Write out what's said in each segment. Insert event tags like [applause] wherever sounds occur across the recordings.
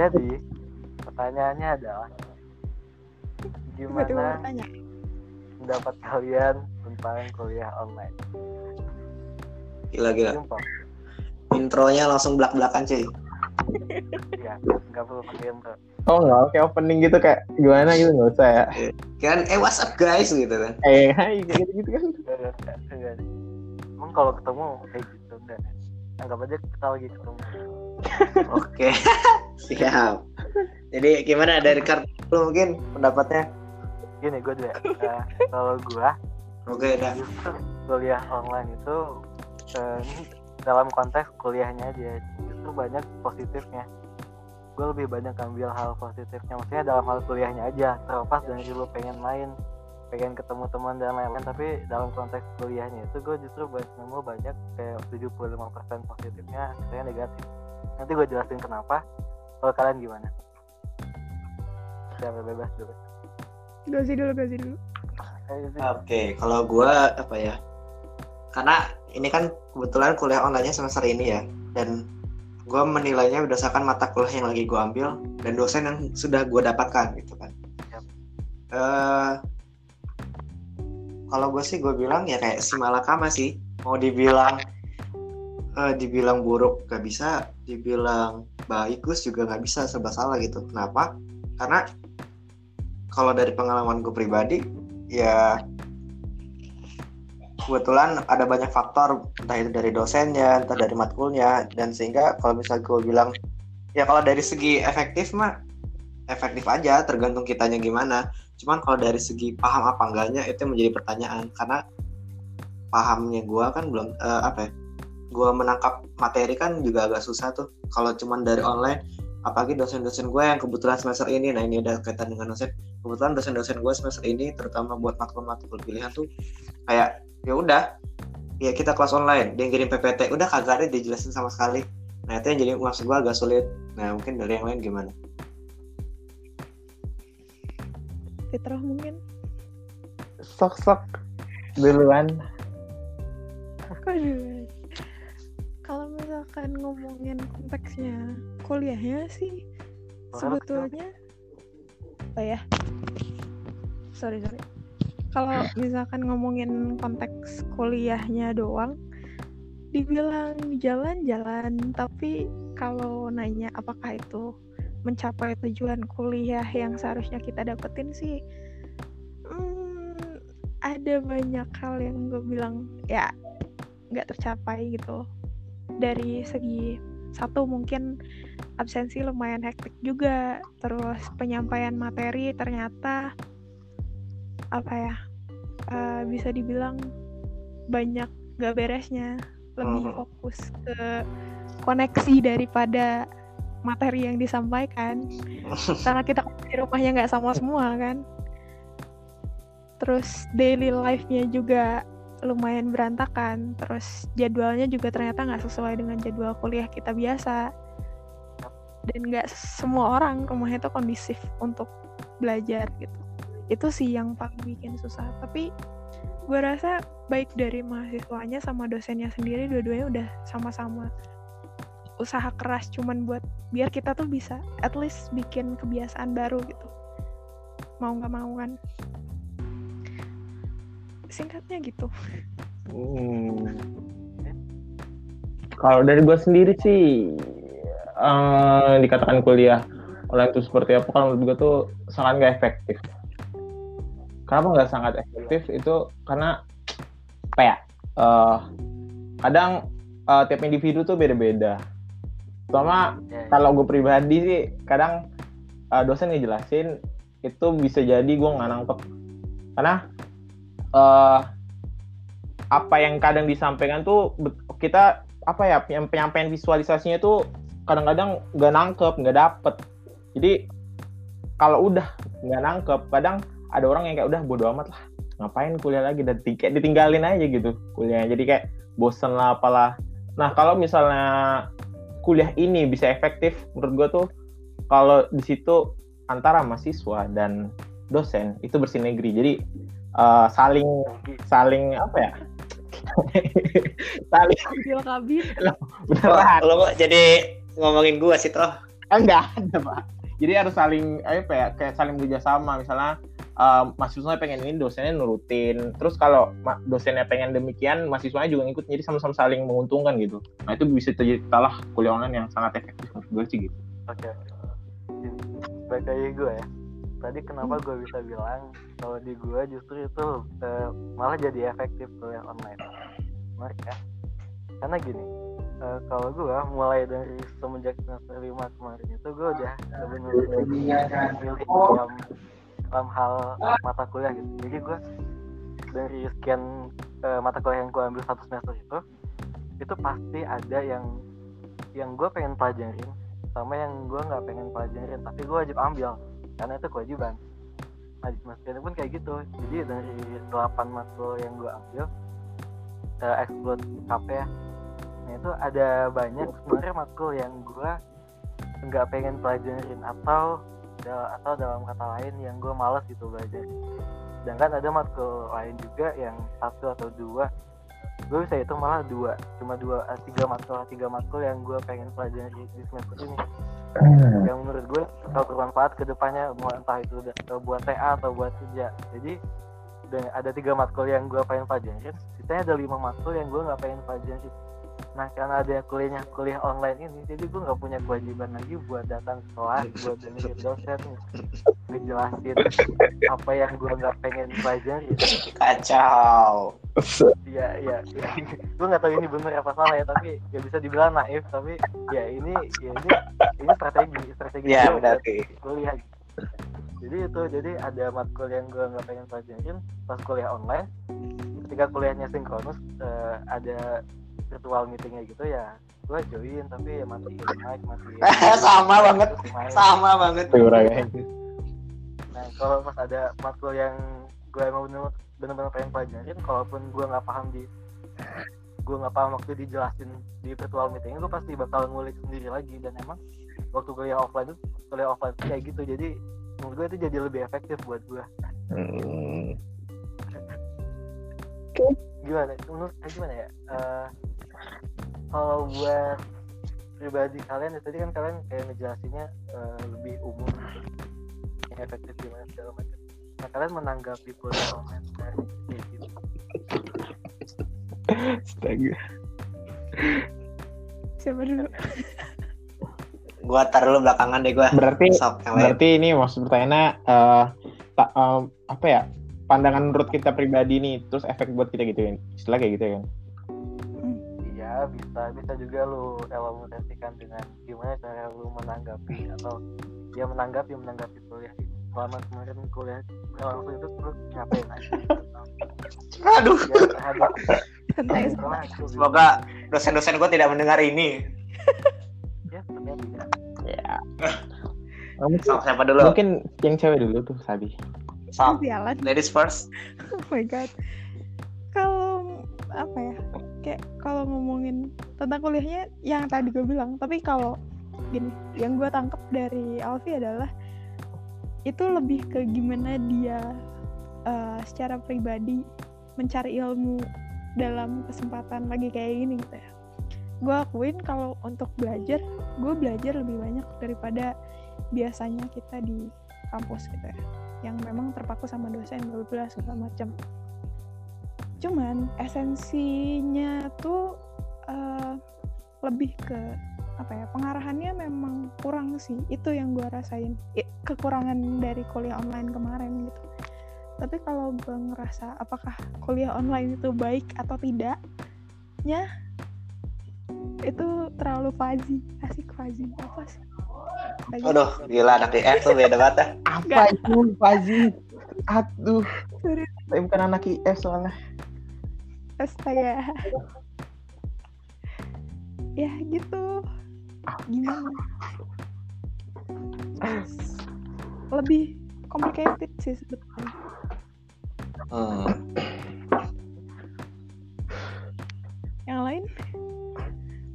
Jadi pertanyaannya adalah gimana pendapat kalian tentang kuliah online? Gila gila. Sumpah, Intronya langsung belak-belakan cuy. [laughs] ya nggak perlu pakai intro. Oh nggak, kayak opening gitu kayak gimana gitu nggak usah ya. Kan eh what's up guys gitu kan. Eh hai kayak gitu, gitu kan. Enggak, enggak, enggak. Emang kalau ketemu kayak gitu enggak? Anggap aja kita lagi ketemu. [laughs] Oke. Siap. Jadi gimana dari kartu lu mungkin pendapatnya? Gini gue dulu ya. Eh, kalau gua Oke, dah. justru kuliah online itu eh, dalam konteks kuliahnya aja justru banyak positifnya gue lebih banyak ambil hal positifnya maksudnya dalam hal kuliahnya aja terlepas dari lu pengen main pengen ketemu teman dan lain-lain tapi dalam konteks kuliahnya itu gue justru banyak nemu banyak kayak 75% positifnya saya negatif nanti gue jelasin kenapa kalau kalian gimana siapa bebas dulu Gazi dulu, gazi dulu. Oke, kalau gua apa ya? Karena ini kan kebetulan kuliah online-nya semester ini ya, dan gua menilainya berdasarkan mata kuliah yang lagi gua ambil dan dosen yang sudah gua dapatkan gitu kan. Yap. Eh, kalau gue sih gue bilang ya kayak si malakama sih, mau dibilang eh, dibilang buruk gak bisa, dibilang bagus juga nggak bisa serba salah gitu. Kenapa? Karena kalau dari pengalaman gue pribadi ya kebetulan ada banyak faktor entah itu dari dosennya entah dari matkulnya dan sehingga kalau misalnya gue bilang ya kalau dari segi efektif mah efektif aja tergantung kitanya gimana cuman kalau dari segi paham apa enggaknya itu yang menjadi pertanyaan. Karena pahamnya gue kan belum eh, apa ya gue menangkap materi kan juga agak susah tuh. Kalau cuman dari online apalagi dosen-dosen gue yang kebetulan semester ini nah ini ada kaitan dengan dosen kebetulan dosen-dosen gue semester ini terutama buat matkul-matkul pilihan tuh kayak ya udah ya kita kelas online. Dia ngirim PPT udah kagak ada dijelasin sama sekali. Nah itu yang jadi maksud gue agak sulit. Nah mungkin dari yang lain gimana Fitrah mungkin. Sok-sok duluan. Kok dulu? Kalau misalkan ngomongin konteksnya kuliahnya sih sebetulnya oh ya sorry sorry kalau misalkan ngomongin konteks kuliahnya doang dibilang jalan-jalan tapi kalau nanya apakah itu mencapai tujuan kuliah yang seharusnya kita dapetin sih hmm, ada banyak hal yang gue bilang ya nggak tercapai gitu. Dari segi satu mungkin absensi lumayan hektik juga terus penyampaian materi ternyata apa ya eh, bisa dibilang banyak gak beresnya. Lebih Mhm. fokus ke koneksi daripada materi yang disampaikan. [laughs] Karena kita di rumahnya nggak sama semua kan? Terus daily life-nya juga lumayan berantakan. Terus jadwalnya juga ternyata nggak sesuai dengan jadwal kuliah kita biasa. Dan nggak semua orang rumahnya itu kondisif untuk belajar gitu. Itu sih yang paling bikin susah. Tapi gue rasa baik dari mahasiswanya sama dosennya sendiri dua-duanya udah sama-sama usaha keras cuman buat biar kita tuh bisa at least bikin kebiasaan baru gitu mau nggak mau kan singkatnya gitu Hmm. Kalau dari gue sendiri sih eh, dikatakan kuliah online itu seperti apa? Kalau menurut gue tuh sangat nggak efektif. Kenapa nggak sangat efektif? Itu karena apa ya? eh, kadang eh, tiap individu tuh beda-beda. Ya. kalau gue pribadi sih kadang uh, dosen ngejelasin itu bisa jadi gue nggak nangkep karena uh, apa yang kadang disampaikan tuh kita apa ya yang penyampaian visualisasinya tuh kadang-kadang nggak nangkep nggak dapet. Jadi kalau udah nggak nangkep kadang ada orang yang kayak udah bodo amat lah ngapain kuliah lagi? Dan kayak ditinggalin aja gitu kuliahnya. Jadi kayak bosen lah apalah. Nah kalau misalnya kuliah ini bisa efektif menurut gue tuh kalau di situ antara mahasiswa dan dosen itu bersinergi jadi eh, saling saling apa ya? [laughs] Saling kabir beneran. lo kok jadi ngomongin gua sih toh enggak [laughs] ada pak. Jadi harus saling apa ya kayak saling bekerjasama misalnya uh, mahasiswa pengen ini dosennya nurutin. Terus kalau dosennya pengen demikian mahasiswanya juga ngikut jadi sama-sama saling menguntungkan gitu. Nah itu bisa terjadi salah kuliah online yang sangat efektif menurut gue sih gitu. Oke baik lagi gue ya tadi kenapa gue bisa bilang kalau di gue justru itu uh, malah jadi efektif kuliah online. Menarik ya? Karena gini uh, kalau gue mulai dari semenjak semester lima kemarin itu gue udah benar-benar milih dalam dalam hal mata kuliah gitu. Jadi gue dari sekian uh, mata kuliah yang gue ambil satu semester itu itu pasti ada yang yang gue pengen pelajarin sama yang gue nggak pengen pelajarin tapi gue wajib ambil karena itu kewajiban. Nah di semester ini pun kayak gitu. Jadi dari delapan matkul yang gue ambil uh, exclude KP ya. Nah itu ada banyak sebenarnya matkul yang gue nggak pengen pelajarin atau atau dalam kata lain yang gue males gitu belajar. Sedangkan ada matkul lain juga yang satu atau dua gue bisa itu malah dua cuma dua eh, tiga matkul tiga matkul yang gue pengen pelajari di semester ini. Yang menurut gue bakal bermanfaat ke depannya entah itu buat TA atau buat kerja. Jadi ada tiga matkul yang gue pengen pelajarin sisanya ada lima matkul yang gue nggak pengen pelajarin nah karena ada kuliahnya kuliah online ini jadi gue nggak punya kewajiban lagi buat datang ke kelas buat dengerin dosen. Ngejelasin apa yang gue nggak pengen pelajari. Kacau. Iya iya. Ya. gue nggak tahu ini benar apa salah ya tapi ya bisa dibilang naif tapi ya ini ya ini ini strategi strategi ya, benar, kuliah. Jadi itu jadi ada matkul yang gue nggak pengen pelajarin pas kuliah online ketika kuliahnya sinkronus uh, ada virtual meetingnya gitu ya gue join tapi ya mati naik mati [laughs] sama banget sama banget. Nah kalau pas ada matkul yang gue emang bener bener pengen pelajarin kalaupun gue nggak paham di gue nggak paham waktu dijelasin di virtual meeting gue pasti bakal ngulik sendiri lagi. Dan emang waktu kuliah offline itu kuliah offline itu kayak gitu. Jadi menurut gue itu jadi lebih efektif buat gue hmm. gimana? Menurut eh, gimana ya? Uh, kalau buat pribadi kalian ya tadi kan kalian kayak ngejelasinnya uh, lebih umum gitu yang efektif gimana segala macam nah kalian menanggapi online dari kayak gitu Astaga. Siapa dulu? [laughs] gua tar dulu belakangan deh gua. Berarti Sok, berarti ini maksud pertanyaannya uh, ta, uh, apa ya? Pandangan menurut kita pribadi nih, terus efek buat kita gitu kan. Istilah kayak gitu ya kan bisa bisa juga lu elaborasikan dengan gimana cara lu menanggapi atau dia menanggapi menanggapi kuliah selama kemarin kuliah langsung itu terus ngapain aja aduh ya, semoga dosen-dosen gue tidak mendengar ini ya tidak ya Sama siapa dulu? Mungkin yang cewek dulu tuh, Sabi. Sam. Ladies first. Oh my god. Kalau apa ya? kayak kalau ngomongin tentang kuliahnya yang tadi gue bilang tapi kalau gini yang gue tangkap dari Alfi adalah itu lebih ke gimana dia uh, secara pribadi mencari ilmu dalam kesempatan lagi kayak gini gitu ya gue akuin kalau untuk belajar gue belajar lebih banyak daripada biasanya kita di kampus gitu ya yang memang terpaku sama dosen bla segala macam cuman esensinya tuh uh, lebih ke apa ya pengarahannya memang kurang sih. Itu yang gue rasain. Kekurangan dari kuliah online kemarin gitu. Tapi kalau gue ngerasa apakah kuliah online itu baik atau tidak nya itu terlalu fazi asik fazi apa sih? Fazi. Aduh, gila anak IF tuh beda banget ya. Apa itu Fazi? Aduh, saya bukan anak IF soalnya astaga. Ya gitu. Gimana? Lebih complicated sih sebetulnya. Hmm. yang lain?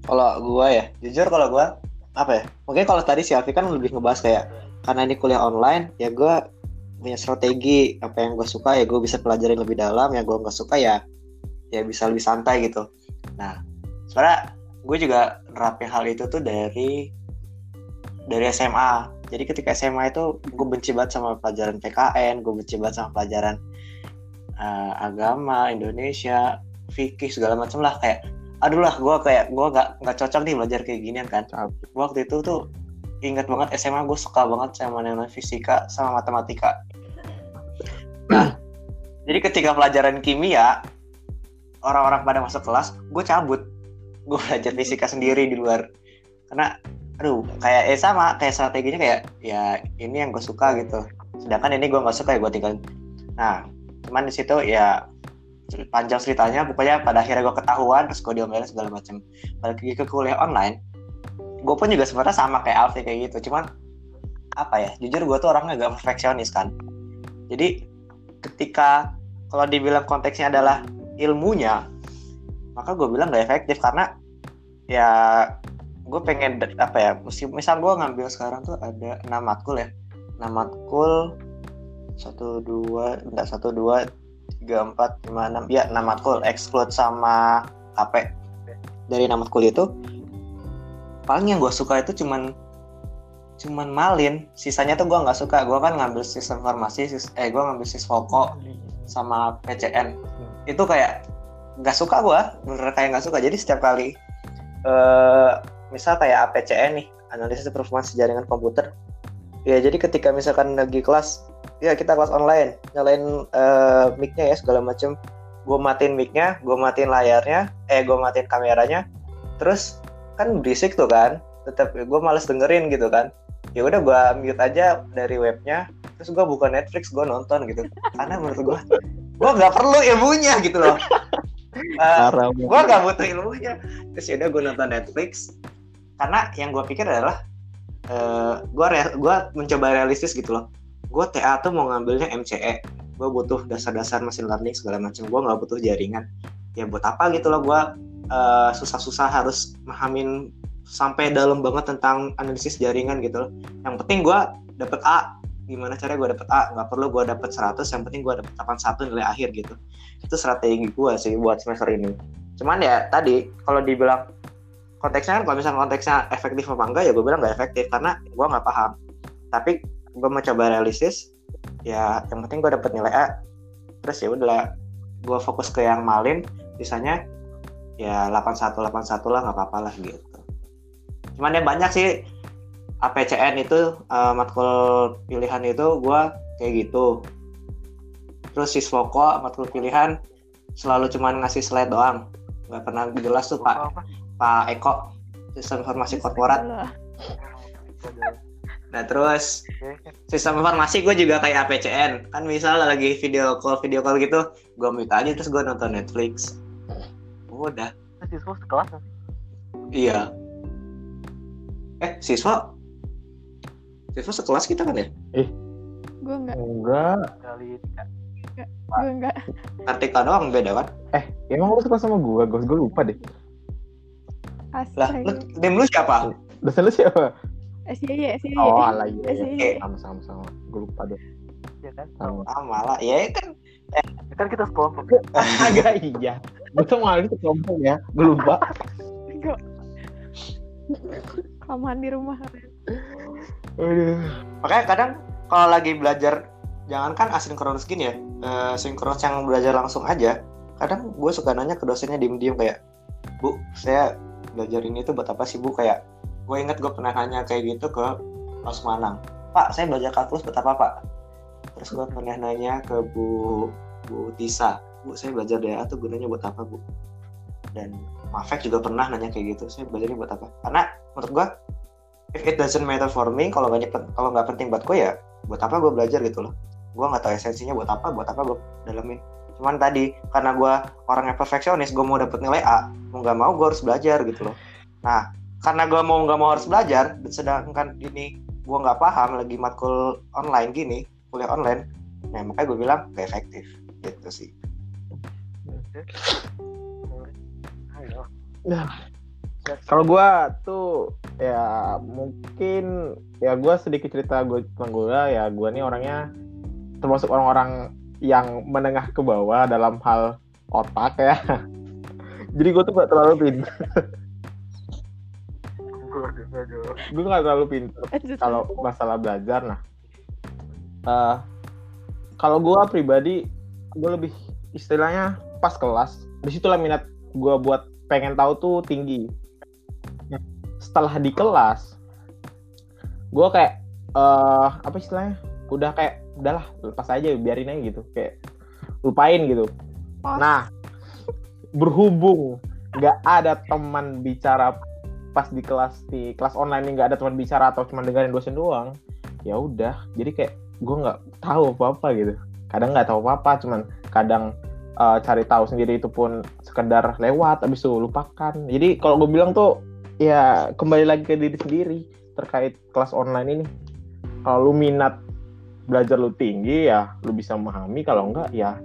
Kalau gua ya jujur kalau gua apa ya mungkin kalau tadi si Alfi kan lebih ngebahas kayak karena ini kuliah online ya gua punya strategi apa yang gue suka ya gue bisa pelajarin lebih dalam yang gue nggak suka ya ya bisa lebih santai gitu. Nah sebenarnya gue juga nerapin hal itu tuh dari dari SMA jadi ketika SMA itu gue benci banget sama pelajaran PKN gue benci banget sama pelajaran uh, agama Indonesia fikih segala macam lah. Kayak aduh lah gue kayak gue gak nggak cocok nih belajar kayak ginian kan. Waktu itu tuh ingat banget SMA gue suka banget sama namanya fisika sama matematika. Nah jadi ketika pelajaran kimia orang-orang pada masuk kelas gue cabut. Gue belajar fisika sendiri di luar. Karena aduh kayak eh sama kayak strateginya kayak ya ini yang gue suka gitu. Sedangkan ini gue nggak suka ya gue tinggal nah cuman di situ ya panjang ceritanya pokoknya pada akhirnya gue ketahuan terus gue diomelin segala macam balik lagi ke kuliah online gue pun juga sebenarnya sama kayak Alfi kayak gitu. Cuman apa ya jujur gue tuh orangnya agak perfeksionis kan. Jadi ketika kalau dibilang konteksnya adalah ilmunya maka gue bilang gak efektif karena ya gue pengen apa ya misal gue ngambil sekarang tuh ada enam matkul ya. Enam matkul satu dua enggak satu dua tiga empat lima enam ya enam matkul. Exclude sama HP dari enam matkul itu paling yang gue suka itu cuman cuman malin. Sisanya tuh gue nggak suka. Gue kan ngambil sistem farmasi sis, eh gue ngambil sisfoko sama PCN itu kayak nggak suka gue bener kayak nggak suka. Jadi setiap kali uh, misal kayak APCN nih analisis performance jaringan komputer ya jadi ketika misalkan lagi kelas ya kita kelas online nyalain uh, mic-nya ya segala macem. Gue matiin mic-nya gue matiin layarnya eh gue matiin kameranya terus kan berisik tuh kan tetap gue males dengerin gitu kan. Ya udah gue mute aja dari webnya terus gue buka Netflix gue nonton gitu. Karena menurut gue gue nggak perlu ilmunya gitu loh. [laughs] Uh, gue nggak butuh ilmunya. Terus ya udah gue nonton Netflix. Karena yang gue pikir adalah uh, gue gue mencoba realistis gitu loh. Gue TA tuh mau ngambilnya MCE gue butuh dasar-dasar mesin learning segala macam. Gue nggak butuh jaringan. Ya buat apa gitu loh gue uh, susah-susah harus memahami sampai dalam banget tentang analisis jaringan gitu loh. Yang penting gue dapet A gimana caranya gue dapet A? Nggak perlu gue dapet 100 yang penting gue dapet 81 nilai akhir gitu. Itu strategi gue sih buat semester ini. Cuman ya tadi kalau dibilang konteksnya kan kalau misalnya konteksnya efektif apa enggak ya gue bilang nggak efektif karena gue nggak paham. Tapi gue mau coba realistis ya yang penting gue dapet nilai A. Terus ya udah gue fokus ke yang malin sisanya ya 81 81 lah nggak apa-apa lah gitu. Cuman ya banyak sih APCN itu uh, matkul pilihan itu gue kayak gitu. Terus siswoko matkul pilihan selalu cuman ngasih slide doang. Nggak pernah jelas tuh pak. Pak Eko sistem informasi korporat. Nah terus sistem informasi gue juga kayak APCN kan misal lagi video call video call gitu. Gue minta aja terus gue nonton Netflix. Udah. Siswa sekelas iya. Eh siswa siswa sekelas kita kan ya eh gue enggak enggak kali gue enggak Artika doang beda kan eh emang lu suka sama gue gue gue lupa deh lah, lu, dem lu siapa? Dosen lu siapa? SYY, SYY. Oh, alah iya, iya. Sama, sama, sama. Gue lupa deh. ya kan Sama. Ah, malah. Ya kan. ya kan kita sekelompok [laughs] Agak iya. Gue tuh malah itu kelompok ya. Gue lupa. Kok. Kelamaan di rumah. Aduh. Makanya kadang kalau lagi belajar jangankan asinkronus gini ya, uh, sinkronus yang belajar langsung aja. Kadang gue suka nanya ke dosennya diem-diem kayak, Bu, saya belajar ini tuh buat apa sih Bu? Kayak gue inget gue pernah nanya kayak gitu ke Mas Manang. Pak, saya belajar kalkulus buat apa Pak? Terus gue pernah nanya ke Bu Bu Tisa. Bu, saya belajar DA tuh gunanya buat apa Bu? Dan Mafek juga pernah nanya kayak gitu. Saya belajar ini buat apa? Karena menurut gue, if it doesn't matter for me, kalau nggak kalau nggak penting buat gue ya, buat apa gue belajar gitu loh? Gue nggak tahu esensinya buat apa, buat apa gue dalamin. Cuman tadi karena gue orang yang perfeksionis, gue mau dapet nilai A, mau nggak mau gue harus belajar gitu loh. Nah, karena gue mau nggak mau harus belajar, sedangkan ini gue nggak paham lagi matkul online gini, kuliah online, nah makanya gue bilang gak efektif gitu sih. Nah, kalau gue tuh ya mungkin ya gue sedikit cerita gue tentang gue ya gue nih orangnya termasuk orang-orang yang menengah ke bawah dalam hal otak ya. [laughs] Jadi gue tuh gak terlalu pintar. gue nggak terlalu pintar kalau masalah belajar nah eh, kalau gue pribadi gue lebih istilahnya pas kelas di situlah minat gue buat pengen tahu tuh tinggi setelah di kelas gue kayak eh apa istilahnya? Udah kayak udahlah lepas aja biarin aja gitu. Kayak lupain gitu. Pas. nah berhubung nggak ada teman bicara pas di kelas di kelas online ini nggak ada teman bicara atau cuma dengerin dosen doang ya udah. Jadi kayak gue nggak tahu apa apa gitu. Kadang nggak tahu apa apa cuman kadang eh, cari tahu sendiri itu pun sekedar lewat habis itu lupakan. Jadi kalau gue bilang tuh ya kembali lagi ke diri sendiri terkait kelas online ini. Kalau lu minat belajar lu tinggi ya lu bisa memahami. Kalau enggak ya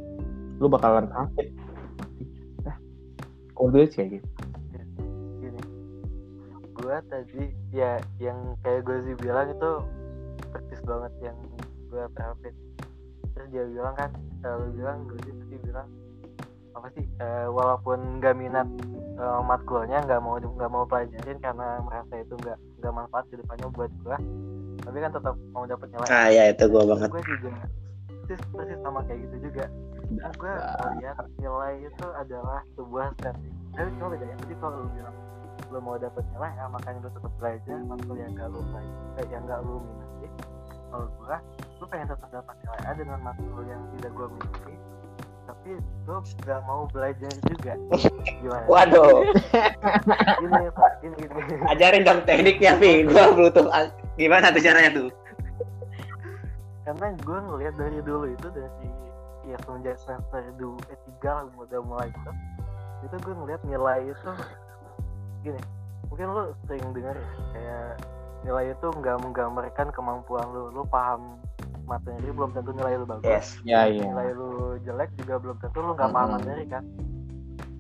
lu bakalan sakit. Nah, kalau kayak gitu. Gue tadi ya yang kayak gue sih bilang itu persis banget yang gue terapin terus dia bilang kan kalau bilang gue sih tadi bilang apa sih eh, walaupun nggak minat eh, matkulnya nggak mau nggak mau pelajarin karena merasa itu nggak nggak manfaat ke depannya buat gue tapi kan tetap mau dapat nilai. Ah ya itu gue banget. gue juga persis persis sama kayak gitu juga. Dan gue melihat nilai itu adalah sebuah strategi tapi cuma bedanya jadi kalau lu bilang lu mau dapet nilai ya makanya lu tetap belajar matkul yang gak lu pelajari eh, yang gak lu minati kalau gue lu pengen tetap dapat nilai A dengan matkul yang tidak gue minati tapi gue gak mau belajar juga. Gimana? Waduh. [laughs] Gini pak gini gini ajarin dong tekniknya Vi gue butuh gimana tuh caranya tuh? Karena gue ngeliat dari dulu itu dari ya semenjak semester dua eh tiga lah udah mulai gitu itu gue ngeliat nilai itu gini. Mungkin lu sering dengar ya, kayak nilai itu nggak menggambarkan kemampuan lu lu paham materi belum tentu nilai lu bagus. Yes. Ya iya nilai lu jelek juga belum tentu lu nggak paham Mm-mm. materi kan?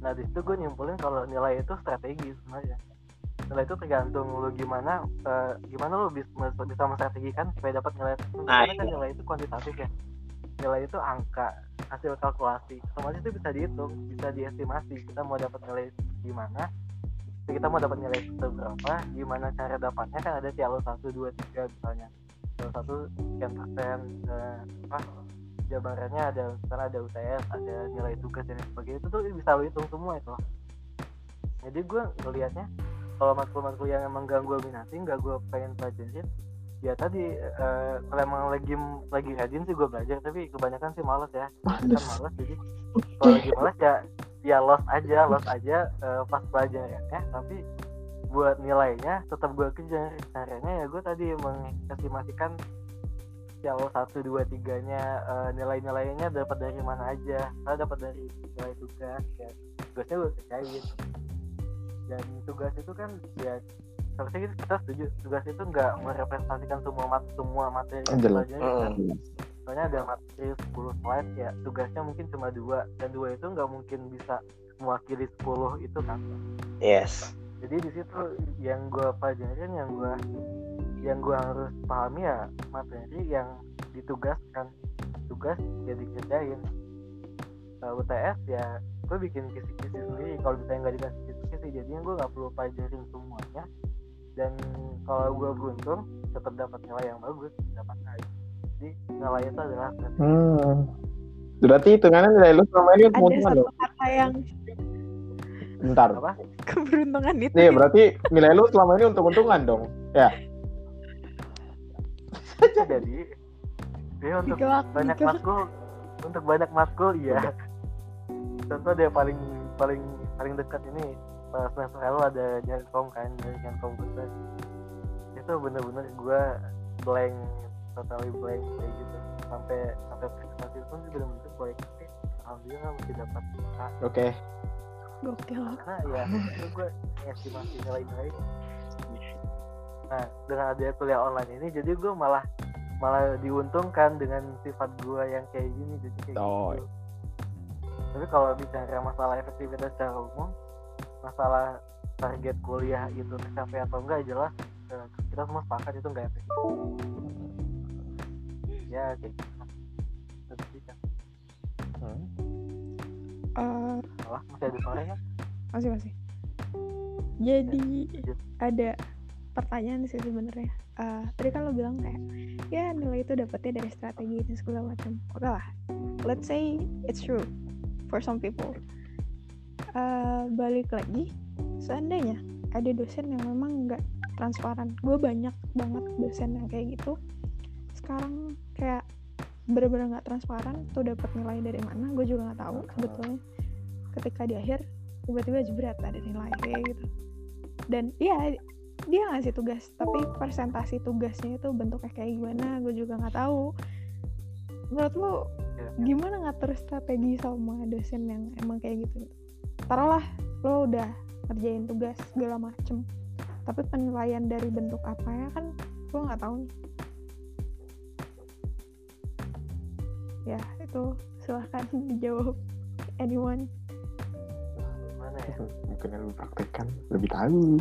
Nah di situ gue nyimpulin kalau nilai itu strategi sebenarnya. Nilai itu tergantung lu gimana eh, gimana lu bisa bisa menstrategikan supaya dapat nilai tertentu Nah, karena kan nilai itu kuantitatif ya. Nilai itu angka hasil kalkulasi. Otomatis itu bisa dihitung bisa diestimasi kita mau dapat nilai gimana. Kita mau dapat nilai itu berapa gimana cara dapatnya kan ada jalur satu dua tiga misalnya jalur satu sekian persen eh, apa jabarannya ada misalnya ada UTS ada nilai tugas dan sebagainya. Itu tuh bisa lo hitung semua itu. Jadi gue ngelihatnya kalau matkul-matkul yang emang gak gue minati nggak gue pengen pelajarin ya tadi eh, kalau emang lagi lagi rajin sih gue belajar tapi kebanyakan sih males ya. Kebanyakan males jadi kalau lagi males ya ya lost aja lost aja eh, pas pelajarannya tapi buat nilainya tetap gue kejar caranya ya gue tadi mengestimasikan jauh satu dua tiganya eh, nilai-nilainya dapat dari mana aja. Saya dapat dari nilai tugas ya. Tugasnya gue kerjain dan tugas itu kan ya seharusnya kita- kita setuju. Tugas itu nggak merepresentasikan semua mat semua materi yang kan. Soalnya ada materi 10 slide ya tugasnya mungkin cuma dua. Dan dua itu nggak mungkin bisa mewakili 10 itu kan. Yes jadi di situ yang gue pelajarin yang gue yang gue harus pahami ya materi yang ditugaskan. Tugas ya dikerjain. Kalau UTS ya gue bikin kisi-kisi sendiri. Kalau misalnya nggak dikasih kisi-kisi jadinya gue nggak perlu pelajarin semuanya. Dan kalau gue beruntung tetap dapat nilai yang bagus dapat A jadi nilai itu adalah. Hmm. Berarti hitungannya nilai lu selama ini ada satu kata yang Bentar. apa [laughs] keberuntungan itu Nih, berarti nilai lu selama ini untung-untungan dong. Ya. jadi dia untuk digelak banyak gitu. matkul untuk banyak matkul iya contoh dia paling paling paling dekat ini pas semester lalu ada Jankom kan Jankom komputer itu bener-bener gue blank totally blank kayak gitu sampai sampai presentasi pun bener-bener blank alhamdulillah masih dapat Oke. Gokil karena ya [laughs] itu gue estimasi nilai-nilai nah dengan adanya kuliah online ini jadi gue malah malah diuntungkan dengan sifat gue yang kayak gini jadi kayak Oh. gitu tapi kalau bicara masalah efektivitas secara umum masalah target kuliah itu tercapai atau enggak jelas eh, kita semua sepakat itu enggak efektif ya kayak gitu. Hmm. Masih ada suara ya masih masih jadi ada pertanyaan sih sebenarnya. Eh, tadi kan lo bilang kayak ya nilai itu dapetnya dari strategi dan segala macam. Oke lah, let's say it's true for some people. Eh, balik lagi, seandainya ada dosen yang memang nggak transparan, gue banyak banget dosen yang kayak gitu. Sekarang kayak bener-bener nggak transparan tuh dapat nilai dari mana, gue juga nggak tahu sebetulnya. Ketika di akhir tiba-tiba jebret ada nilai kayak gitu. Dan iya dia ngasih tugas tapi presentasi tugasnya itu bentuknya kayak gimana gue juga nggak tahu menurut lo Ya. gimana ngatur strategi sama dosen yang emang kayak gitu taruhlah lo udah ngerjain tugas segala macem tapi penilaian dari bentuk apa ya kan lo nggak tahu nih ya itu silahkan [laughs] dijawab anyone Gimana ya? Mungkin lu praktekkan lebih tahu.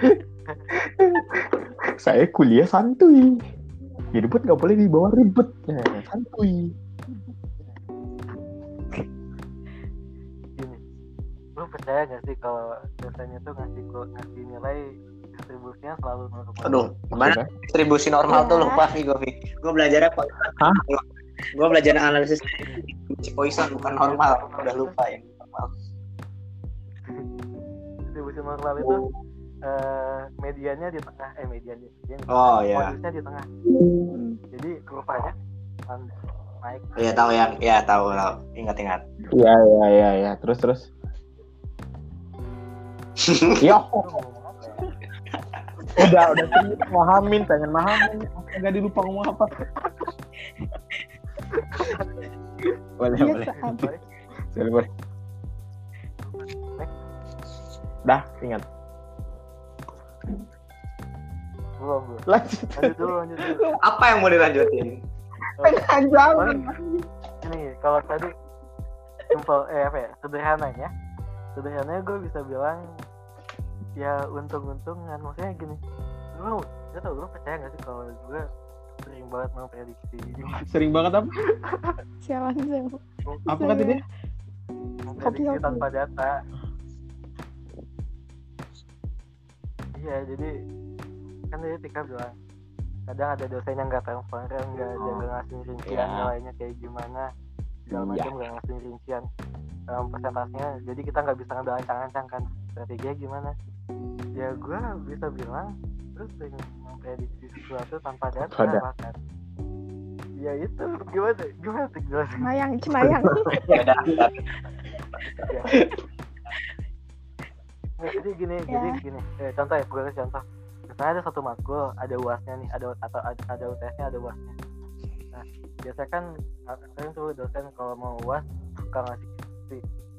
[laughs] Saya kuliah santuy. Ribet nggak boleh dibawa ribet. Ya, santuy. [laughs] Lu percaya gak sih kalau dosennya tuh ngasih ngasih nilai distribusinya selalu normal? Aduh, gimana? Distribusi normal tuh Ya. lupa sih gue gue belajar apa? Hah? gue belajar analisis. Poisson bukan normal. Udah lupa ya normal. Distribusi normal itu eh, mediannya di tengah eh mediannya median, oh ya modusnya di tengah. Hmm. jadi kurvanya kan naik. Iya tahu yang ya tahu tahu. Ingat ingat Iya iya iya iya. Terus terus. [laughs] Ya, udah udah serius mahamin, pengen mahamin. Enggak dilupa ngomong apa. boleh Iya, boleh. Boleh boleh. Dah, ingat. belum belum Lanjut. lanjut dulu lanjut dulu apa yang mau dilanjutin Panjang. Ini kalau tadi simpel eh apa ya sederhananya sederhananya gue bisa bilang ya untung-untungan maksudnya gini lu gak tau lu percaya gak sih kalau gue sering banget memprediksi [laughs] Sering banget apa? sialan sialan Apa kata dia? memprediksi Hoki-hoki. tanpa data iya jadi kan tadi Tika bilang kadang ada dosen yang nggak transparan nggak ada Oh. nggak ngasih rincian Ya. nilainya kayak gimana segala Iya. macam nggak ngasih rincian dalam persentasenya jadi kita nggak bisa ngambil ancang-ancang kan strateginya gimana ya gue bisa bilang terus sering memprediksi sesuatu tanpa data data. bahkan ya itu gimana gimana? Sih jelasin cenayang cenayang ya udah ya. Nggak, jadi gini Ya. jadi gini. Eh, contoh ya gue kasih contoh. Misalnya ada satu makul ada uasnya nih ada atau ada, ada UTS-nya ada uasnya. Nah biasanya kan uh, sering tuh dosen kalau mau uas suka ngasih nah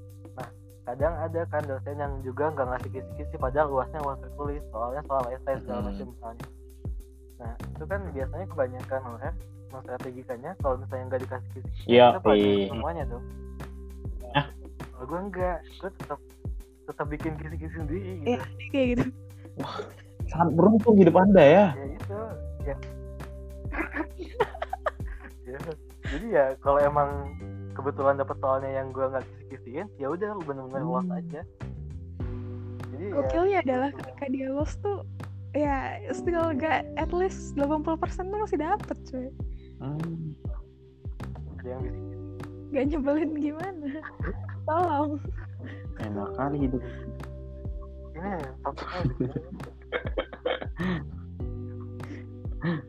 kadang ada kan dosen yang juga nggak ngasih kisi-kisi padahal uasnya uas tertulis soalnya soal esai segala Hmm. macam misalnya nah itu kan biasanya kebanyakan orang menstrategikannya kalau misalnya nggak dikasih kisi-kisi Iya, itu pelajaran iya. semuanya dong Ah. kalau gue enggak gue tetap tetap bikin kisi-kisi sendiri gitu Iya. kayak gitu Sangat beruntung hidup Anda ya. ya itu ya [laughs] Ya, jadi ya kalau emang kebetulan dapet soalnya yang gue nggak kisi-kisiin ya udah lu bener-bener lost Hmm. aja. Jadi ya gokilnya adalah ketika dia lost tuh ya still gak at least 80% tuh masih dapet cuy. Hmm. ada yang bisa gak nyebelin gimana? [laughs] Tolong. Enak kali hidup. ini. [laughs]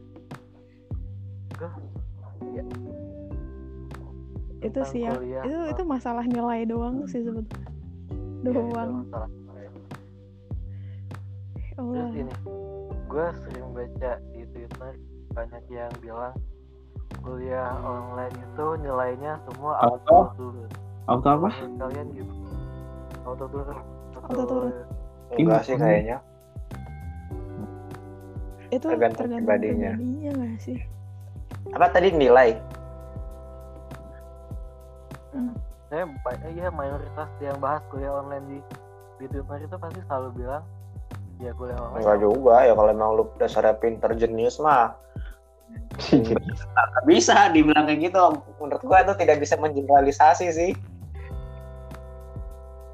Gua, ya, itu sih kuliah, itu itu masalah nilai doang sih sebetulnya. Ya, itu doang. Ya terus ini gue sering baca di twitter banyak yang bilang kuliah online itu nilainya semua auto turun Auto apa? Kalian gitu. Auto turun Auto turun. enggak sih. kayaknya. Itu tergantung tergantung pribadinya. pribadinya nggak sih? Apa tadi nilai saya ba- eh, iya mayoritas yang bahas kuliah online di di twitter itu pasti selalu bilang ya kuliah online enggak juga ya kalau emang lu dasarnya pinter jenius mah nggak bisa dibilang kayak gitu menurut gua itu tidak bisa mengeneralisasi sih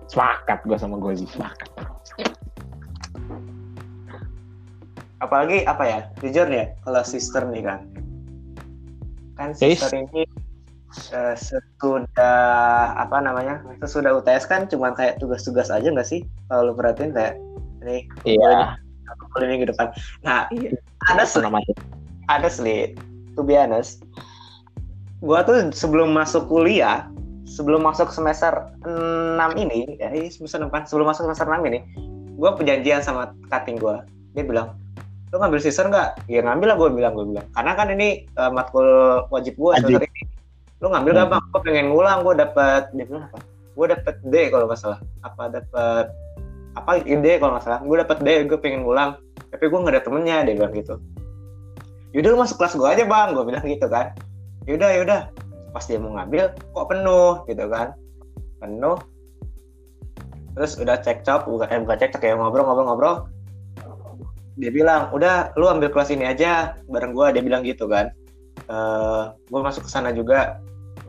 Sepakat gue sama gue sepakat. apalagi apa ya jujur ya kalau sister nih kan kan Yes. sister ini eh, sesudah apa namanya sesudah UTS kan cuma kayak tugas-tugas aja nggak sih? Kalau lu perhatiin kayak nih Iya. kuliah minggu depan. Nah Iya. ada sih ada sih to be honest gua tuh sebelum masuk kuliah sebelum masuk semester 6 ini ya ini semester 6 kan sebelum masuk semester 6 ini gua perjanjian sama cutting gua. Dia bilang lu ngambil sister nggak? Ya ngambil lah gue bilang gue bilang. Karena kan ini eh, matkul wajib gue semester ini lu ngambil Hmm. bang? Gue pengen ngulang gue dapet dia bilang apa? Gue dapet D kalau nggak salah. Apa dapet apa D kalau nggak salah. Gue dapet D gue pengen ngulang. Tapi gue nggak ada temennya dia bilang gitu. Yaudah lu masuk kelas gue aja bang. Gue bilang gitu kan. Yaudah yaudah. Pas dia mau ngambil kok penuh gitu kan. Penuh. Terus udah cekcok bukan eh bukan cekcok ya ngobrol-ngobrol-ngobrol. Dia bilang udah lu ambil kelas ini aja bareng gue dia bilang gitu kan eh gue masuk ke sana juga.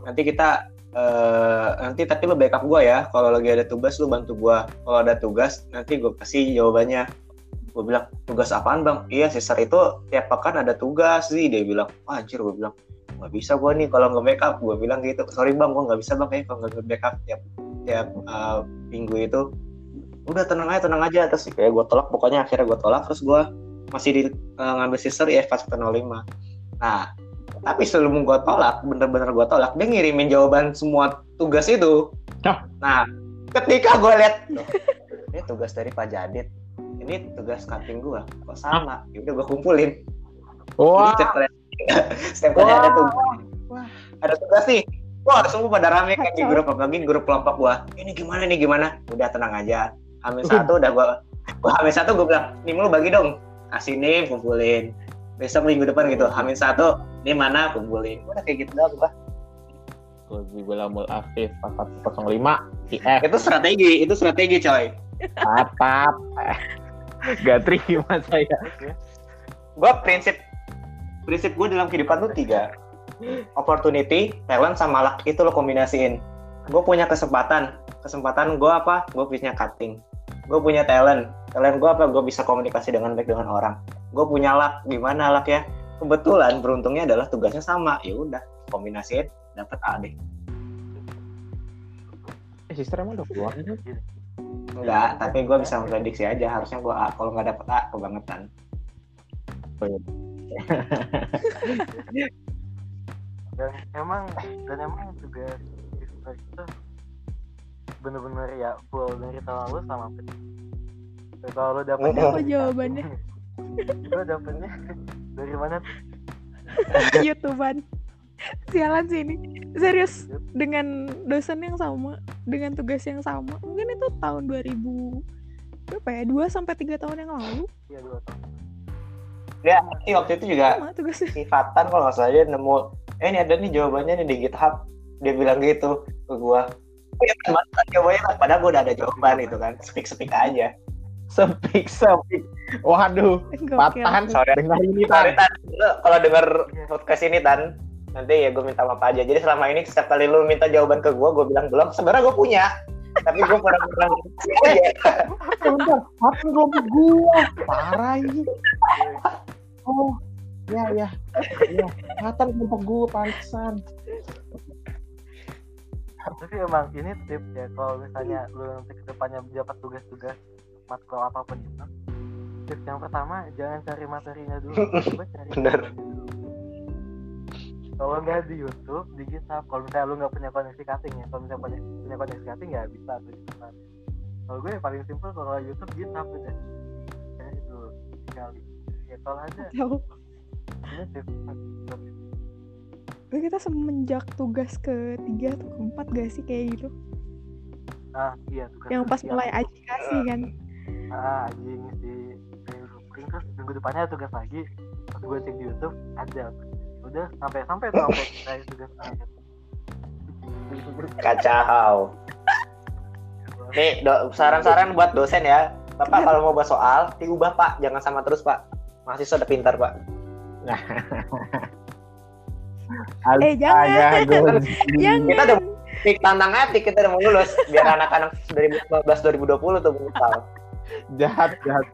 Nanti kita eh nanti tapi lu backup gue ya. Kalau lagi ada tugas lu bantu gue kalau ada tugas nanti gue kasih jawabannya. Gue bilang tugas apaan bang? Iya sister itu tiap pekan ada tugas. Sih dia bilang Wah, anjir gue bilang nggak bisa gue nih kalau nggak backup. Gue bilang gitu sorry bang gue nggak bisa bang kayak kalau nggak backup tiap tiap eh, minggu itu. Udah tenang aja tenang aja terus kayak gue tolak. Pokoknya akhirnya gue tolak terus gue masih di eh, ngambil sister ya pas 05 nah tapi sebelum gue tolak bener-bener gue tolak dia ngirimin jawaban semua tugas itu. Nah ketika gue lihat "Loh, ini tugas dari Pak Jadit ini tugas cutting gue kok sama? Ya udah gue kumpulin. Wah. Jadi setiap kali [laughs] setiap kali ada tugas. Ada tugas nih. Wah semua pada rame kayak di grup apalagi grup kelompok gua. Ini gimana nih gimana? Udah tenang aja. Hamil satu udah gua gua hamil satu gua bilang nih lu bagi dong. Kasih nih kumpulin. Besok minggu depan gitu. Hamil satu ini mana? Kumpulin udah kayak gitu doang gua Lebih bilang aktif 4105 IF itu strategi itu strategi coy. Tatap. [laughs] Gak terima saya. gua prinsip prinsip gua dalam kehidupan tuh tiga. Opportunity talent sama luck. Itu lo kombinasiin. Gue punya kesempatan. Kesempatan gue apa? Gue punya cutting. Gue punya talent. Talent gue apa? Gue bisa komunikasi dengan baik dengan orang. Gue punya luck. Gimana luck ya kebetulan beruntungnya adalah tugasnya sama. Ya udah kombinasiin dapat A deh Eh, sister emang udah keluar? enggak tapi gue bisa memprediksi aja. Harusnya gue A kalau nggak dapet A kebangetan. [laughs] Dan emang dan emang juga sister itu bener-bener ya full dari tahun lalu sama Pet. Dan kalau lu dapetnya Apa jawabannya? lu dapetnya dari mana tuh? [laughs] YouTubean. Sialan sih ini. Serius dengan dosen yang sama, dengan tugas yang sama. Mungkin itu tahun 2000 berapa ya? 2 sampai 3 tahun yang lalu. Iya dua tahun. ya sih waktu itu juga Sama tugasnya. si Fatan kalau nggak salah dia nemu eh ini ada nih jawabannya nih di GitHub dia bilang gitu ke gua oh ya kan jawabannya kan padahal gua udah ada jawaban itu kan speak speak aja Sepik sepik. Waduh. Gokil. Patahan Sorry. dengan ini Sorry tan. Tan, lu kalau denger podcast ini Tan nanti ya gue minta maaf aja jadi selama ini setiap kali lu minta jawaban ke gua gua bilang belum sebenarnya gua punya tapi gua pernah bilang Bentar, apa ngopi gua? Parah ini. Oh, ya ya. Ya, Nathan kelompok gua pantesan. tapi emang ini tips ya kalau misalnya lu nanti ke depannya dapat tugas-tugas matkul apa pun itu tips yang pertama jangan cari materinya dulu [laughs] coba cari Bener. kalau nggak di YouTube di GitHub kalau misalnya lu nggak punya koneksi cutting ya kalau misalnya punya, punya koneksi cutting ya bisa tuh kalau gue yang paling simpel kalau YouTube GitHub udah cari dulu sekali ya kalau Tahu. ini tips kita semenjak tugas ketiga atau keempat gak sih kayak gitu? ah iya tugas Yang pas mulai aplikasi kan? Ah anjing di blueprint terus minggu depannya tugas lagi pas gue cek di YouTube ada udah sampai sampai tuh sampai [laughs] saya tugas akhir kacau. Nih do- saran-saran buat dosen ya. Bapak kalau mau bahas soal diubah pak. Jangan sama terus pak. Mahasiswa udah pintar pak. [laughs] Eh jangan, [laughs] jangan. kita udah tantang etik kita udah mau lulus. Biar anak-anak 2019 2020 tuh menyesal jahat jahat.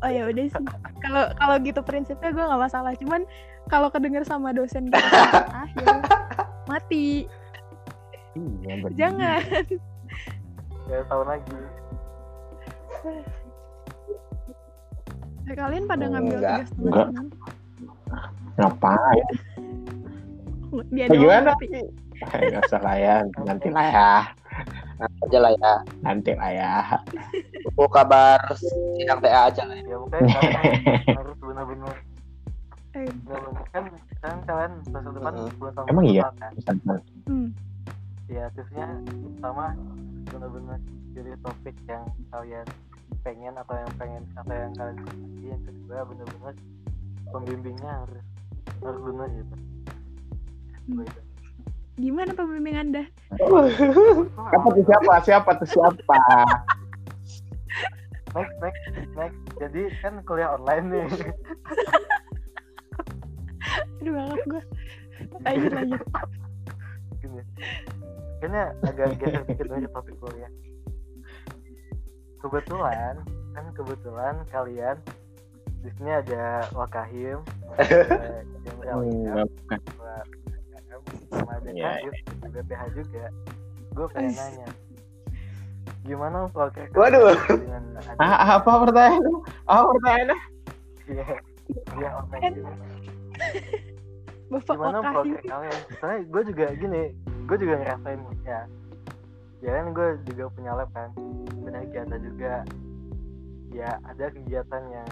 oh ya udah sih. Kalau kalau gitu prinsipnya gue nggak masalah. Cuman kalau kedenger sama dosen gitu akhir mati. Iya, jangan. Ya tahun lagi. Eh, kalian pada ngambil Enggak, setengah enggak. Ngapain? dia gimana? tapi Eh, Nggak usah lah ya, nanti lah ya, aja lah ya. Nanti lah ya. tunggu kabar sidang TA aja lah ya. Makanya kalian [laughs] harus benar-benar. Eh, benar-benar kan kan kalian semester depan bulan tahun Emang iya? kan? Hmm, ya tipsnya pertama benar-benar pilih topik yang kalian pengen atau yang pengen atau yang kalian sukai yang kedua benar-benar pembimbingnya harus harus benar gitu Hmm. Gimana pembimbing anda? [laughs] Siapa tuh siapa? Siapa tuh siapa? [laughs] next next next. Jadi kan kuliah online nih. [laughs] Aduh banget gue lanjut lanjut. Gini. Kayaknya agak geser dikit dari topik kuliah. Kebetulan kan kebetulan kalian di sini ada Wakahim ada Jenderal Hmm, Idam, bukan. Sama Iya, Kadif, di BPH juga gue pengen nanya. Gimana progres Waduh. dengan ada Ah, apa pertanyaannya? Apa pertanyaannya? iya. Iya online bapak gimana kalian soalnya gue juga gini gue juga ngerasain ya. Ya kan gue juga punya lab kan. Punya kegiatan juga. Ya ada kegiatan yang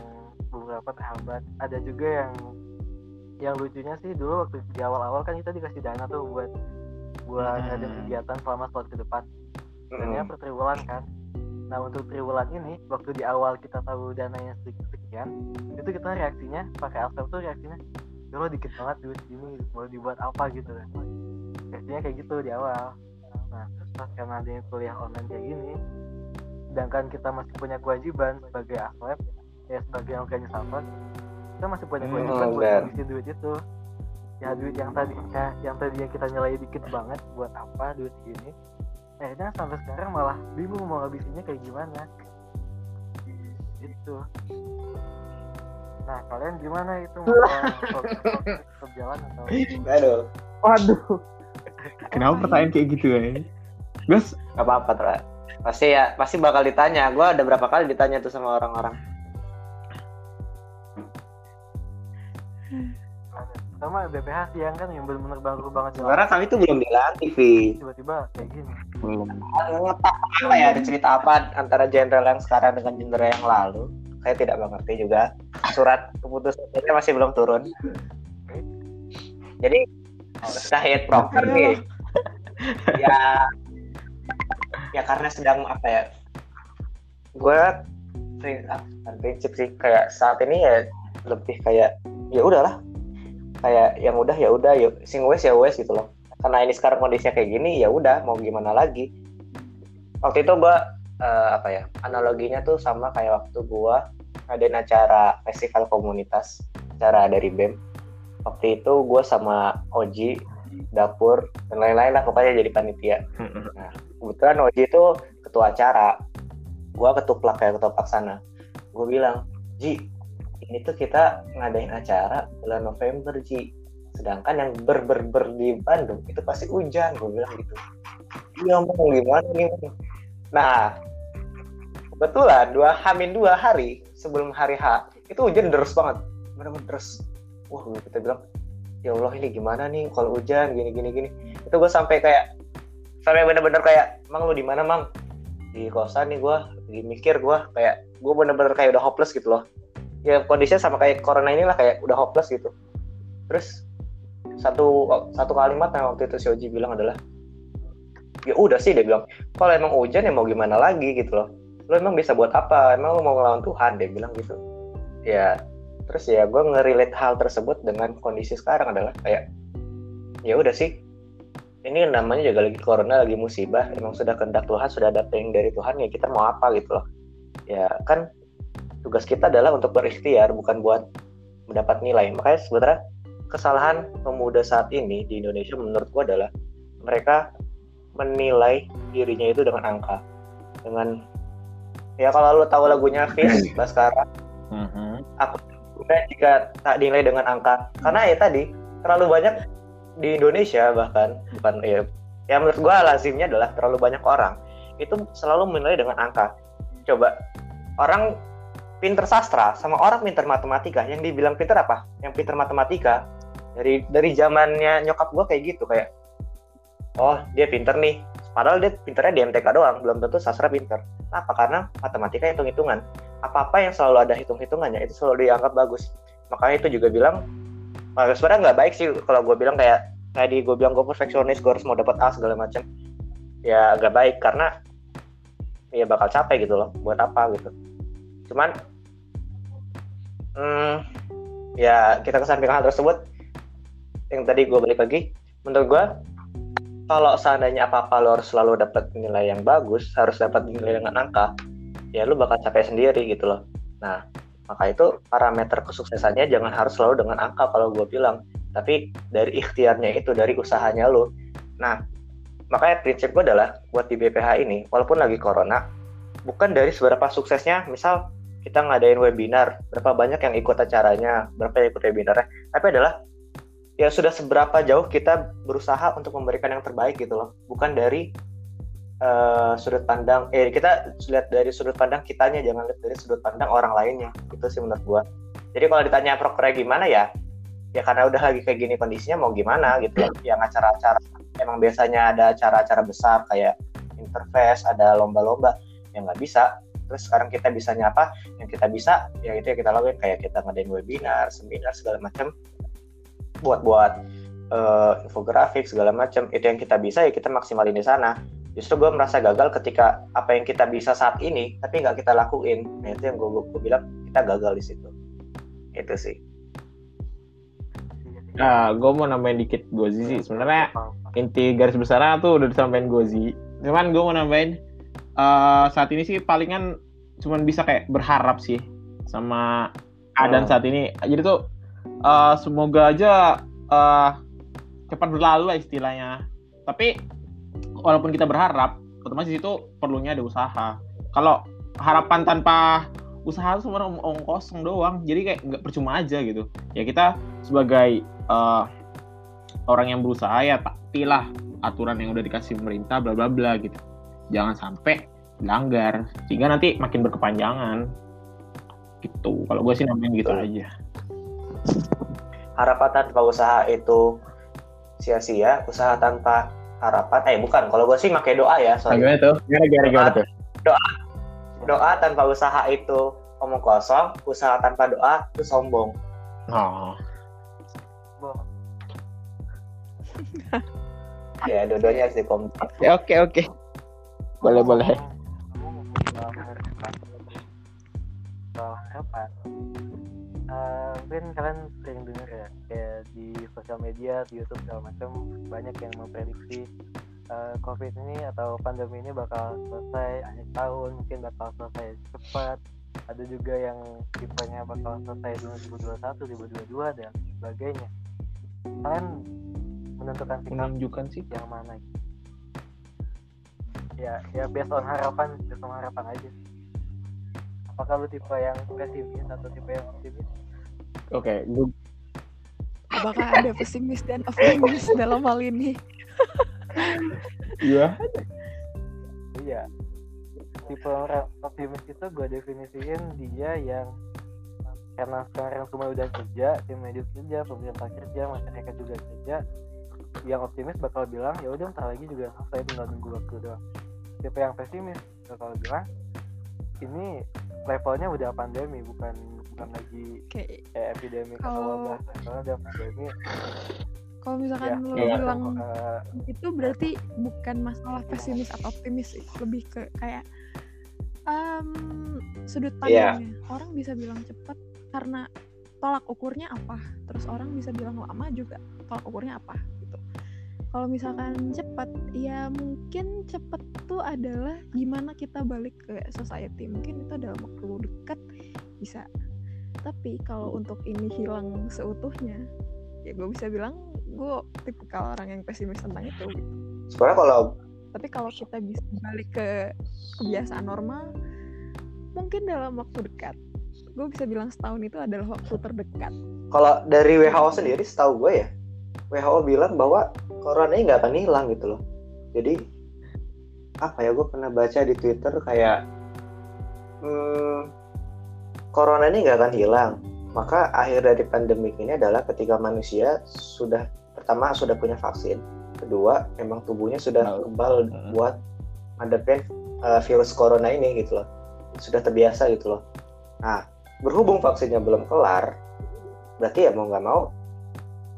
beberapa terhambat. Ada juga yang yang lucunya sih dulu waktu di awal-awal kan kita dikasih dana tuh buat buat Hmm. ada kegiatan selama slot ke depan. Dananya per triwulan kan. Nah untuk triwulan ini waktu di awal kita tahu dananya sedikit sekian itu kita reaksinya pakai Alsep tuh reaksinya ya lo dikit banget duit ini mau dibuat apa gitu. Kan reaksinya kayak gitu di awal. Nah terus pas karena ada kuliah online kayak gini sedangkan kita masih punya kewajiban sebagai aslep ya sebagai organisator kita masih punya Hmm, kewajiban buat benar. ngabisin duit itu. Ya duit yang tadi ya, yang tadi yang kita nilai dikit banget buat apa duit gini akhirnya sampai sekarang malah bingung mau ngabisinnya kayak gimana. Gitu. Nah kalian gimana itu? Mau tetap jalan atau aduh. Waduh. Kenapa pertanyaan kayak gitu ya? Gus, apa-apa Tra. pasti ya pasti bakal ditanya. Gue ada berapa kali ditanya tuh sama orang-orang sama BPH siang kan yang benar-benar baru banget. Jalan sebenarnya kami tuh belum dilantik Vi. Tiba-tiba kayak gini. Belum. ngetak apa ya? Ada cerita apa antara jenderal yang sekarang dengan jenderal yang lalu? Saya tidak mengerti juga. Surat keputusannya masih belum turun. Jadi Syahid Proker nih ya ya karena sedang apa ya? Gue prinsip sih kayak saat ini ya lebih kayak ya udahlah kayak yang udah ya udah ya sing wes ya wes gitu loh. Karena ini sekarang kondisinya kayak gini ya udah mau gimana lagi? Waktu itu gua eh, apa ya analoginya tuh sama kayak waktu gua ngadain acara festival komunitas acara dari BEM. Waktu itu gua sama Oji dapur dan lain-lain lah pokoknya jadi panitia. Nah kebetulan Oji itu ketua acara. Gua ketuplak kayak ketua pelaksana gue bilang Ji ini tuh kita ngadain acara bulan November Ji. Sedangkan yang ber ber ber di Bandung itu pasti hujan gue bilang gitu. Iya mau gimana nih Mang?" nah kebetulan dua hamin dua hari sebelum hari H itu hujan deras banget. Bener-bener deras. Wah kita bilang ya Allah ini gimana nih kalau hujan? Gini gini gini. Itu gue sampai kayak sampai bener-bener kayak mang lu di mana mang? Di kosan nih gue lagi mikir gue kayak gue bener-bener kayak udah hopeless gitu loh ya kondisinya sama kayak corona inilah kayak udah hopeless gitu. Terus satu satu kalimat yang waktu itu si Oji bilang adalah ya udah sih dia bilang. Kalau emang hujan ya mau gimana lagi gitu loh. Lo emang bisa buat apa? Emang lo mau ngelawan Tuhan dia bilang gitu. Ya terus ya gue ngerelate hal tersebut dengan kondisi sekarang adalah kayak ya udah sih ini namanya juga lagi corona lagi musibah emang sudah kehendak Tuhan sudah ada yang dari Tuhan ya kita mau apa gitu loh. Ya kan tugas kita adalah untuk berikhtiar bukan buat mendapat nilai makanya sebenarnya kesalahan pemuda saat ini di Indonesia menurut gua adalah mereka menilai dirinya itu dengan angka dengan Ya kalau lu tahu lagunya Fish Baskara, Mhm. aku jika tak dinilai dengan angka. Karena ya tadi terlalu banyak di Indonesia bahkan bukan ya ya menurut gua lazimnya adalah terlalu banyak orang itu selalu menilai dengan angka. Coba orang pinter sastra sama orang pinter matematika. Yang dibilang pinter apa? Yang pinter matematika. Dari dari zamannya nyokap gua kayak gitu kayak oh dia pinter nih. Padahal dia pinternya di MTK doang belum tentu sastra pinter. Apa karena matematika hitung hitungan apa apa yang selalu ada hitung hitungannya itu selalu dianggap bagus. Makanya itu juga bilang sebenarnya nggak baik sih kalau gue bilang kayak tadi gue bilang gue perfeksionis gue harus mau dapat A segala macam ya agak baik karena ya bakal capek gitu loh buat apa gitu cuman hmm, ya kita kesampingkan hal tersebut yang tadi gue balik lagi menurut gue kalau seandainya apa-apa lo harus selalu dapat nilai yang bagus, harus dapat nilai dengan angka, ya lo bakal capek sendiri gitu loh. Nah, maka itu parameter kesuksesannya jangan harus selalu dengan angka kalau gue bilang, tapi dari ikhtiarnya itu, dari usahanya lo. Nah, makanya prinsip gue adalah buat di BPH ini, walaupun lagi corona, bukan dari seberapa suksesnya, misal kita ngadain webinar, berapa banyak yang ikut acaranya, berapa yang ikut webinarnya, tapi adalah ya sudah seberapa jauh kita berusaha untuk memberikan yang terbaik gitu loh. Bukan dari uh, sudut pandang eh kita lihat dari sudut pandang kitanya jangan lihat dari sudut pandang orang lainnya. Itu sih menurut gua. Jadi kalau ditanya prokernya gimana ya ya karena udah lagi kayak gini kondisinya mau gimana gitu loh. Yang acara-acara emang biasanya ada acara-acara besar kayak interface ada lomba-lomba. Yang nggak bisa terus sekarang kita bisanya apa? Yang kita bisa ya itu yang kita lakuin. Kayak kita ngadain webinar seminar segala macam. Buat buat uh, infografik segala macam. Itu yang kita bisa ya kita maksimalin di sana. Justru gue merasa gagal ketika apa yang kita bisa saat ini tapi nggak kita lakuin. Nah itu yang gue, gue bilang kita gagal di situ. Itu sih. Nah, gue mau nambahin dikit Gozi sih. Sebenarnya inti garis besarnya tuh udah disampaikan Gozi. Cuman gue mau nambahin uh, saat ini sih palingan cuman bisa kayak berharap sih sama keadaan Hmm. saat ini. Jadi tuh uh, semoga aja uh, cepat berlalu lah istilahnya. Tapi walaupun kita berharap, otomatis itu perlunya ada usaha. Kalau harapan tanpa usaha itu sebenarnya omong kosong doang. Jadi kayak nggak percuma aja gitu. Ya kita sebagai uh, orang yang berusaha ya taktilah aturan yang udah dikasih pemerintah bla bla bla gitu. Jangan sampai melanggar sehingga nanti makin berkepanjangan gitu. Kalau gue sih namanya gitu Betul. aja. harapan tanpa usaha itu sia-sia usaha tanpa harapan eh bukan kalau gue sih pakai doa ya soalnya gimana tuh? Gimana gimana gimana tuh? doa tanpa usaha itu omong kosong usaha tanpa doa itu sombong Oh, [laughs] ya dua-duanya harus dikompak ya, oke oke. Boleh boleh. soal harapan Eh, mungkin kalian sering dengar ya kayak di sosial media di YouTube segala macam banyak yang memprediksi eh, COVID ini atau pandemi ini bakal selesai akhir tahun mungkin bakal selesai cepat ada juga yang tipenya bakal selesai di 2021 2022 dan sebagainya kalian menentukan sikap Menunjukkan sih. yang mana gitu. Ya ya based on harapan based on harapan aja apakah lu tipe yang pesimis atau tipe yang optimis Oke, gue Apakah ada pesimis dan optimis [laughs] dalam hal ini? iya. iya tipe orang optimis itu gue definisiin dia yang karena sekarang semua udah kerja tim medis kerja pemerintah kerja masyarakat juga kerja yang optimis bakal bilang ya udah ntar lagi juga selesai tinggal nunggu waktu doang tipe yang pesimis bakal bilang ini levelnya udah pandemi bukan bukan lagi Kayak kayak epidemi atau Kalau- wabah kalau udah pandemi kalau misalkan ya lo Iya. bilang eh, itu berarti bukan masalah pesimis atau optimis lebih ke kayak em, sudut Iya. pandangnya. Orang bisa bilang cepat karena tolak ukurnya apa, terus orang bisa bilang lama juga tolak ukurnya apa. Kalau misalkan cepat, ya mungkin cepat tuh adalah gimana kita balik ke society. Mungkin itu dalam waktu dekat bisa. Tapi kalau untuk ini hilang seutuhnya, ya gue bisa bilang gue tipikal orang yang pesimis tentang itu gitu. sebenarnya kalau tapi kalau kita bisa balik ke kebiasaan normal mungkin dalam waktu dekat gue bisa bilang setahun itu adalah waktu terdekat Kalau dari WHO sendiri, setahu gue ya, WHO bilang bahwa corona ini nggak akan hilang gitu loh. Jadi apa ya? Gue pernah baca di Twitter kayak hmm, corona ini nggak akan hilang. Maka akhir dari pandemi ini adalah ketika manusia sudah pertama sudah punya vaksin, kedua emang tubuhnya sudah Tahu. kebal Hmm. buat ngadepin uh, virus corona ini gitu loh. Sudah terbiasa gitu loh. Nah, berhubung vaksinnya belum kelar, berarti ya mau nggak mau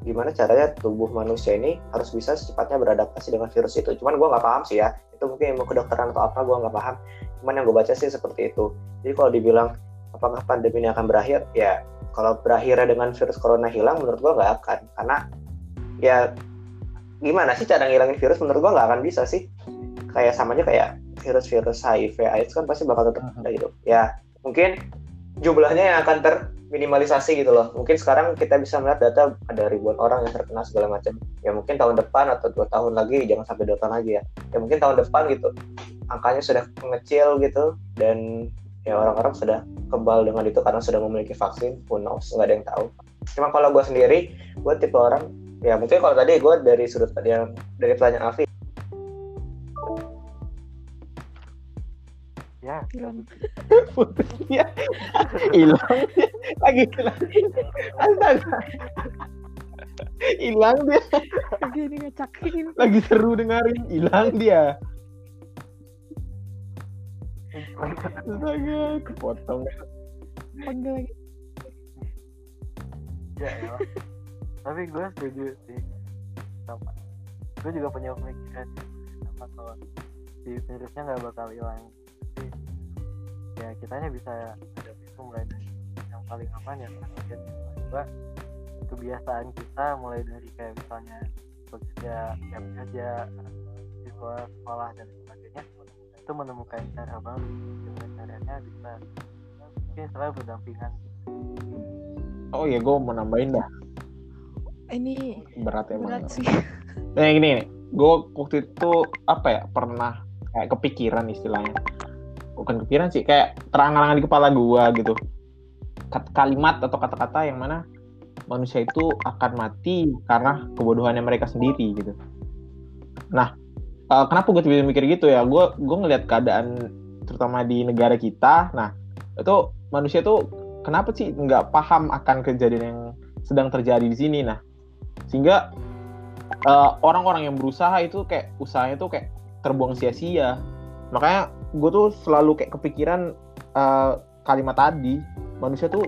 gimana caranya tubuh manusia ini harus bisa secepatnya beradaptasi dengan virus itu. Cuman gue nggak paham sih ya. Itu mungkin ilmu kedokteran atau apa gue nggak paham. Cuman yang gue baca sih seperti itu. Jadi kalau dibilang apakah pandemi ini akan berakhir, ya kalau berakhirnya dengan virus corona hilang, menurut gue nggak akan. Karena ya gimana sih cara ngilangin virus? Menurut gue nggak akan bisa sih. Kayak samanya kayak virus-virus HIV, AIDS kan pasti bakal tetap ada gitu. Ya mungkin jumlahnya yang akan terminimalisasi gitu loh. Mungkin sekarang kita bisa melihat data ada ribuan orang yang terkena segala macam. Ya mungkin tahun depan atau dua tahun lagi, jangan sampai dua tahun lagi ya. Ya mungkin tahun depan gitu, angkanya sudah mengecil gitu dan ya orang-orang sudah kebal dengan itu karena sudah memiliki vaksin. Who knows, nggak ada yang tahu. Cuma kalau gue sendiri, gue tipe orang ya mungkin kalau tadi gue dari sudut yang dari pertanyaan Alfi ya Hilang. [laughs] putusnya hilang lagi. Hilang astaga hilang dia. Lagi ini ngecakin lagi seru dengerin. Hilang dia. Astaga kepotong. Panggil lagi. Ya elah. tapi gue setuju sih. Sama. Gue juga punya pemikiran sama kalau si virusnya nggak bakal hilang ya kitanya bisa ada itu mulai dari yang paling aman ya mungkin coba kebiasaan kita mulai dari kayak misalnya bekerja ya bekerja siswa sekolah dan sebagainya itu menemukan cara baru dengan caranya bisa mungkin selalu berdampingan. Oh ya gue mau nambahin dah. Ini berat emang berat sih. Nah gini nih, gue waktu itu apa ya pernah kayak kepikiran istilahnya, bukan kepikiran sih, kayak terang-terangan di kepala gue gitu, kalimat atau kata-kata yang mana manusia itu akan mati karena kebodohannya mereka sendiri gitu. Nah, eh, kenapa gue tiba-tiba mikir gitu ya? Gue gue ngelihat keadaan terutama di negara kita, nah itu manusia tuh kenapa sih nggak paham akan kejadian yang sedang terjadi di sini? Nah, sehingga eh, orang-orang yang berusaha itu kayak usahanya tuh kayak terbuang sia-sia makanya gue tuh selalu kayak kepikiran eh, kalimat tadi manusia tuh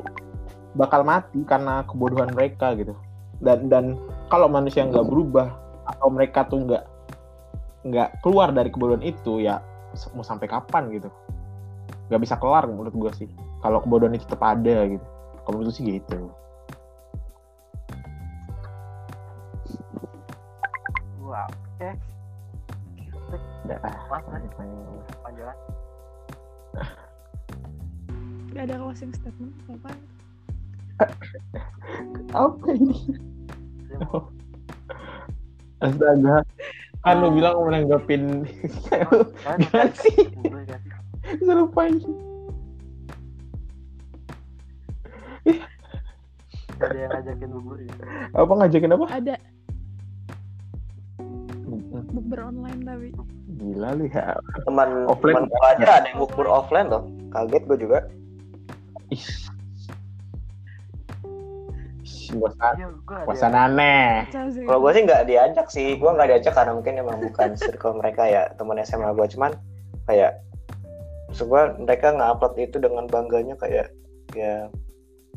bakal mati karena kebodohan mereka gitu. Dan dan kalau manusia nggak berubah atau mereka tuh nggak nggak keluar dari kebodohan itu ya mau sampai kapan gitu. Nggak bisa kelar menurut gue sih. Kalau kebodohan itu tetap ada gitu. Kalau menurut sih gitu. Wow oke Ah. panjang Gak ada closing statement apa apa ini Astaga. Kan lu bilang mau nanggapin kan Gimana [laughs] sih? boleh gak sih Bisa lupain. ada yang ngajakin bubur ya Apa ngajakin apa? ada bukber online tapi. Gila lu ya. teman Offline. teman gua aja ada yang bukber offline loh. Kaget gue juga. Ih. Bosan, iya aneh. kalau gue sih nggak diajak sih. Gue nggak diajak karena mungkin emang bukan circle mereka ya teman SMA gue cuman kayak gue mereka nge-upload itu dengan bangganya kayak ya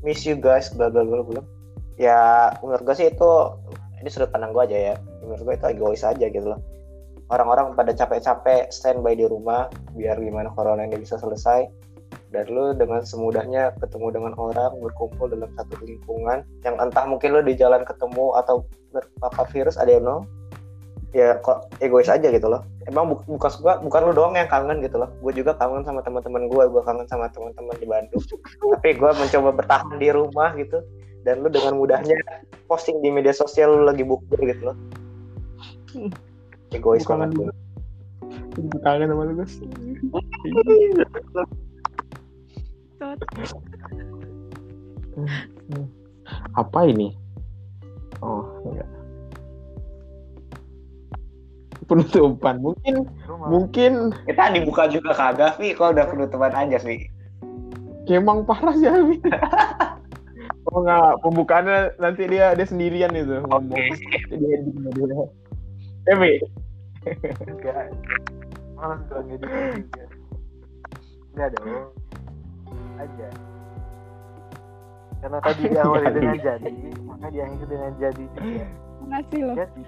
miss you guys bla bla bla bla. Ya menurut gue sih itu ini sudut pandang gue aja ya menurut gue itu egois aja gitu loh. Orang-orang pada capek-capek standby di rumah biar gimana corona ini bisa selesai dan lu dengan semudahnya ketemu dengan orang berkumpul dalam satu lingkungan yang entah mungkin lu di jalan ketemu atau terpapar virus ada yang ya kok egois aja gitu loh. Emang bu- bukan gua bukan lu doang yang kangen gitu loh. Gue juga kangen sama teman-teman gue gue kangen sama teman-teman di Bandung. Tapi gue mencoba bertahan di rumah gitu dan lu dengan mudahnya posting di media sosial lu lagi bukber gitu loh egois banget gue kangen sama lu guys. [laughs] Apa ini? Oh, enggak. Penutupan. Mungkin mungkin Kita dibuka juga kagak, Vi. Kok udah penutupan aja, Vi? emang parah sih Abi. [laughs] Oh enggak, pembukaannya nanti dia dia sendirian itu ngomong. Dia dia dia. Bi. enggak malas gue ngedit juga enggak dong aja karena tadi [laughs] diawali Jadi. dengan jadi maka diakhiri dengan jadi juga Makasih loh. jadi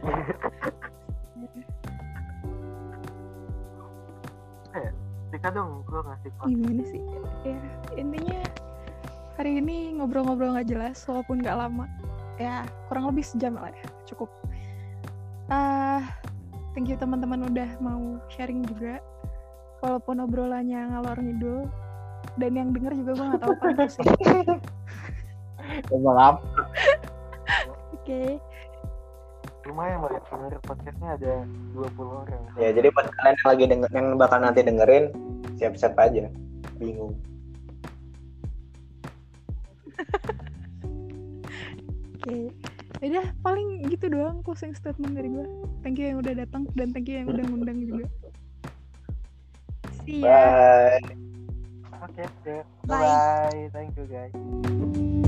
eh Tika dong gue ngasih kok Gimana sih? Ya, intinya hari ini ngobrol-ngobrol nggak jelas walaupun nggak lama. Ya, kurang lebih sejam lah ya. Cukup. Ah, thank you teman-teman udah mau sharing juga. Walaupun obrolannya ngalor ngidul dan yang denger juga gue nggak tahu apa sih. [laughs] Maaf. Oke. lumayan banget denger podcastnya ada 20 orang Ya, jadi buat kalian yang lagi denger, yang bakal nanti dengerin, siap-siap aja. Bingung. [laughs] Oke. Udah paling gitu doang closing statement dari gue. Thank you yang udah datang dan thank you yang udah ngundang juga. See ya. Bye. oke oke Bye. bye thank you guys